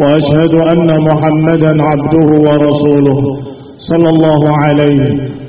وأشهد أن محمدا عبده ورسوله صلى الله عليه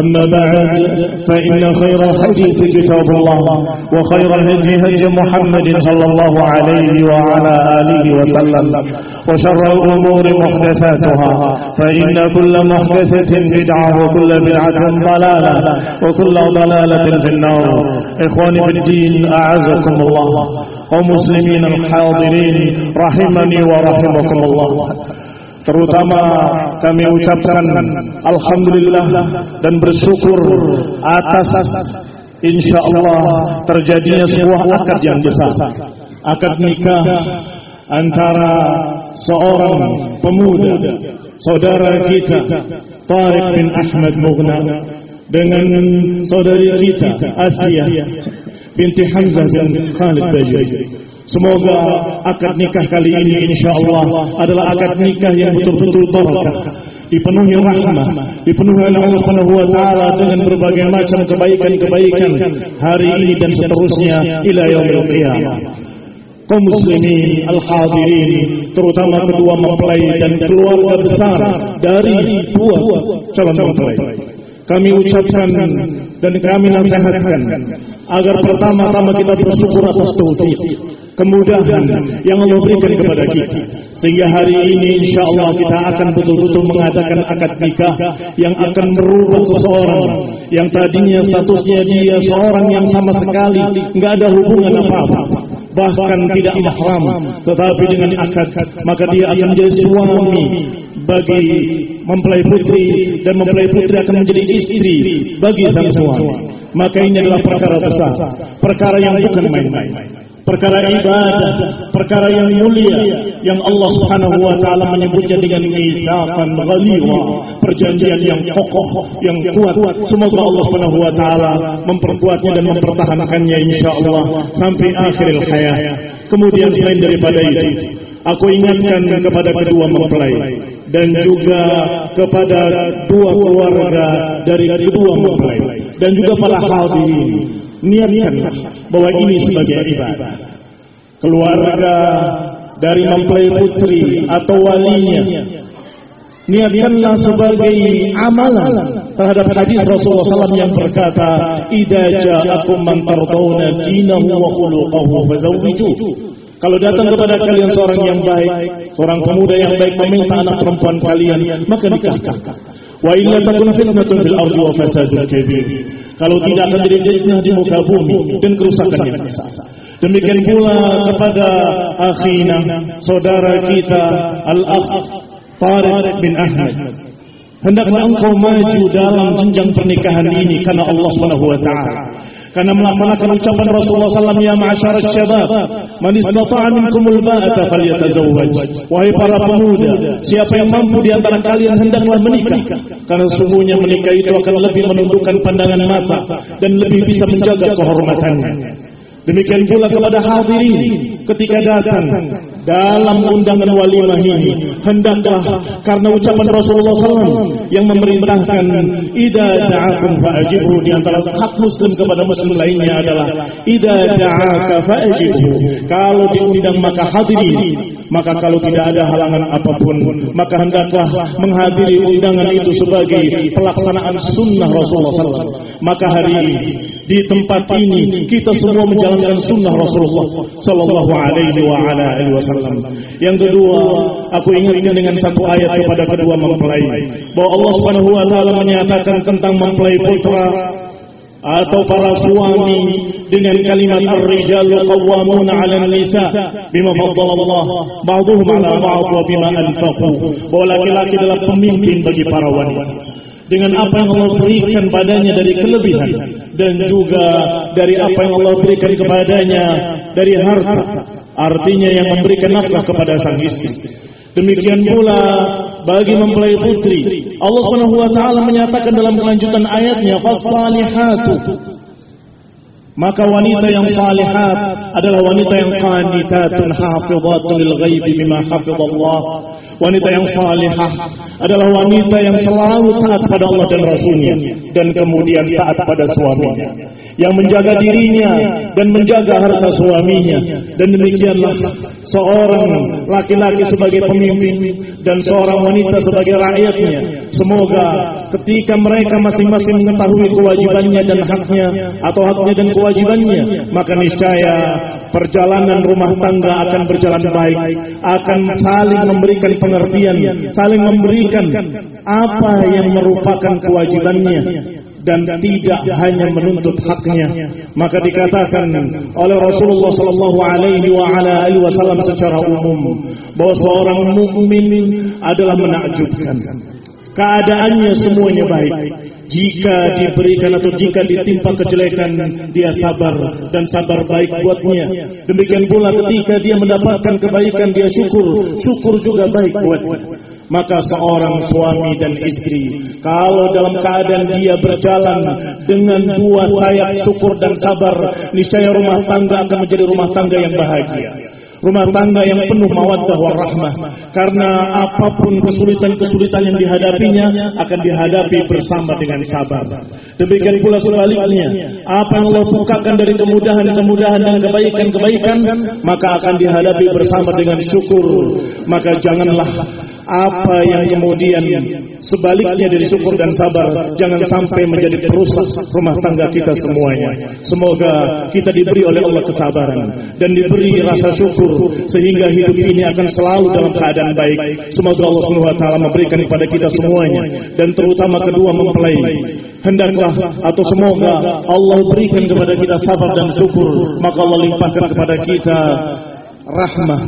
أما بعد فإن خير الحديث كتاب الله وخير الهدي هدي محمد صلى الله عليه وعلى آله وسلم وشر الأمور محدثاتها فإن كل محدثة بدعة وكل بدعة ضلالة وكل ضلالة في النار. إخواني في الدين أعزكم الله ومسلمين الحاضرين رحمني ورحمكم الله. terutama kami ucapkan Alhamdulillah dan bersyukur atas insya Allah terjadinya sebuah akad yang besar. Akad nikah antara seorang pemuda saudara kita Tariq bin Ahmad Mughna dengan saudari kita Asia binti Hamzah bin Khalid Bajaj Semoga akad nikah kali ini insya Allah adalah akad nikah yang betul-betul barakah, dipenuhi rahmah, dipenuhi oleh Allah Subhanahu wa taala dengan berbagai macam kebaikan-kebaikan hari ini dan seterusnya ila yaumil qiyamah. Kaum muslimin al-hadirin terutama kedua mempelai dan keluarga besar dari dua calon mempelai. Kami ucapkan dan kami nasihatkan agar pertama-tama kita bersyukur atas taufik kemudahan yang Allah berikan kepada kita. Sehingga hari ini insya Allah kita akan betul-betul mengadakan akad nikah yang akan merubah seseorang. Yang tadinya statusnya dia seorang yang sama sekali nggak ada hubungan apa-apa. Bahkan tidak mahram tetapi dengan akad maka dia akan menjadi suami bagi mempelai putri dan mempelai putri akan menjadi istri bagi sang suami. Maka ini adalah perkara besar perkara yang bukan main-main perkara ibadah, perkara yang mulia yang Allah Subhanahu wa taala menyebutnya dengan mitsaqan ghalidha, perjanjian yang kokoh, yang kuat. Semoga Allah Subhanahu wa taala memperkuatnya dan mempertahankannya insyaallah sampai akhir hayat. Kemudian selain daripada itu, aku ingatkan kepada kedua mempelai dan juga kepada dua keluarga dari kedua mempelai dan juga para hadirin niatkanlah bahwa ini sebagai ibadah. Keluarga dari mempelai putri atau walinya niatkanlah sebagai amalan terhadap hadis Rasulullah SAW yang berkata, "Idza ja'akum man tardawna dinahu wa khuluquhu fazawwiju." Kalau datang kepada kalian seorang yang baik, seorang pemuda yang baik meminta anak perempuan kalian, maka nikahkan. Wa illa takun fitnatun fil ardi wa fasadun kabir. Kalau tidak akan jadi fitnah di muka bumi dan kerusakan yang besar. Demikian pula kepada akhina, saudara kita Al-Akh Tariq bin Ahmad. Hendaklah engkau maju dalam jenjang pernikahan ini karena Allah Subhanahu wa taala. Karena melaksanakan ucapan Rasulullah SAW ya ma'asyar syabab man istata'a minkumul ba'ata falyatazawwaj. Wahai para pemuda siapa yang mampu di antara kalian hendaklah menikah. Karena sesungguhnya menikah itu akan lebih menundukkan pandangan mata dan lebih bisa menjaga kehormatannya Demikian pula kepada hadirin ketika datang dalam undangan walimah ini. Hendaklah karena ucapan Rasulullah SAW yang memerintahkan ida da'akum fa'ajibu. Di antara hak muslim kepada muslim lainnya adalah ida da'aka fa'ajibu. Kalau diundang maka hadirin maka kalau tidak ada halangan apa pun maka hendaklah menghadiri undangan itu sebagai pelaksanaan sunnah Rasulullah SAW maka hari ini di tempat ini kita semua menjalankan sunnah Rasulullah Sallallahu Alaihi Wasallam. Yang kedua, aku ingatkan dengan satu ayat kepada kedua mempelai. bahwa Allah Subhanahu Wa Taala menyatakan tentang mempelai putra atau para suami dengan kalimat ar-rijalu qawwamuna 'ala an-nisa bima faddala Allah ba'dhum 'ala ba'd wa bima anfaqu. Bahwa laki-laki adalah pemimpin bagi para wanita dengan apa yang Allah berikan padanya dari kelebihan dan juga dari apa yang Allah berikan kepadanya dari harta. Artinya yang memberikan nafkah kepada sang istri. Demikian pula bagi mempelai putri Allah Subhanahu wa taala menyatakan dalam kelanjutan ayatnya fasalihatu maka wanita yang salihat adalah wanita yang qanitatun hafizatun lil ghaibi bima hafizallah Wanita yang salihah adalah wanita yang selalu taat pada Allah dan Rasulnya dan kemudian taat pada suaminya. Yang menjaga dirinya dan menjaga harta suaminya. Dan demikianlah seorang laki-laki sebagai pemimpin dan seorang wanita sebagai rakyatnya. Semoga ketika mereka masing-masing mengetahui kewajibannya dan haknya atau haknya dan kewajibannya, maka niscaya perjalanan rumah tangga akan berjalan baik, akan saling memberikan pengertian, saling memberikan apa yang merupakan kewajibannya dan tidak hanya menuntut haknya. Maka dikatakan oleh Rasulullah sallallahu alaihi wasallam secara umum bahwa seorang mukmin adalah menakjubkan. Keadaannya semuanya baik. Jika diberikan atau jika ditimpa kejelekan dia sabar dan sabar baik buatnya. Demikian pula ketika dia mendapatkan kebaikan dia syukur. Syukur juga baik buatnya. Maka seorang suami dan istri kalau dalam keadaan dia berjalan dengan dua sayap syukur dan sabar niscaya rumah tangga akan menjadi rumah tangga yang bahagia rumah tangga yang penuh mawaddah warahmah karena apa pun kesulitan-kesulitan yang dihadapinya akan dihadapi bersama dengan sabar. Demikian pula sebaliknya, apa yang Allah bukakan dari kemudahan-kemudahan dan kebaikan-kebaikan maka akan dihadapi bersama dengan syukur. Maka janganlah apa yang kemudian sebaliknya dari syukur dan sabar. Jangan sampai menjadi perusak rumah tangga kita semuanya. Semoga kita diberi oleh Allah kesabaran dan diberi rasa syukur sehingga hidup ini akan selalu dalam keadaan baik. Semoga Allah Subhanahu wa taala memberikan kepada kita semuanya dan terutama kedua mempelai. Hendaklah atau semoga Allah berikan kepada kita sabar dan syukur. Maka Allah limpahkan kepada kita rahmah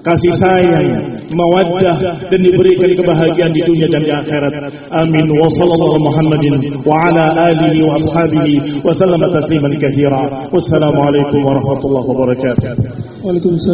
kasih sayang, mawaddah dan diberikan kebahagiaan di dunia dan di akhirat. Amin. Wa sallallahu Muhammadin wa ala alihi wa ashabihi wa sallama tasliman katsira. Wassalamualaikum warahmatullahi wabarakatuh. Waalaikumsalam.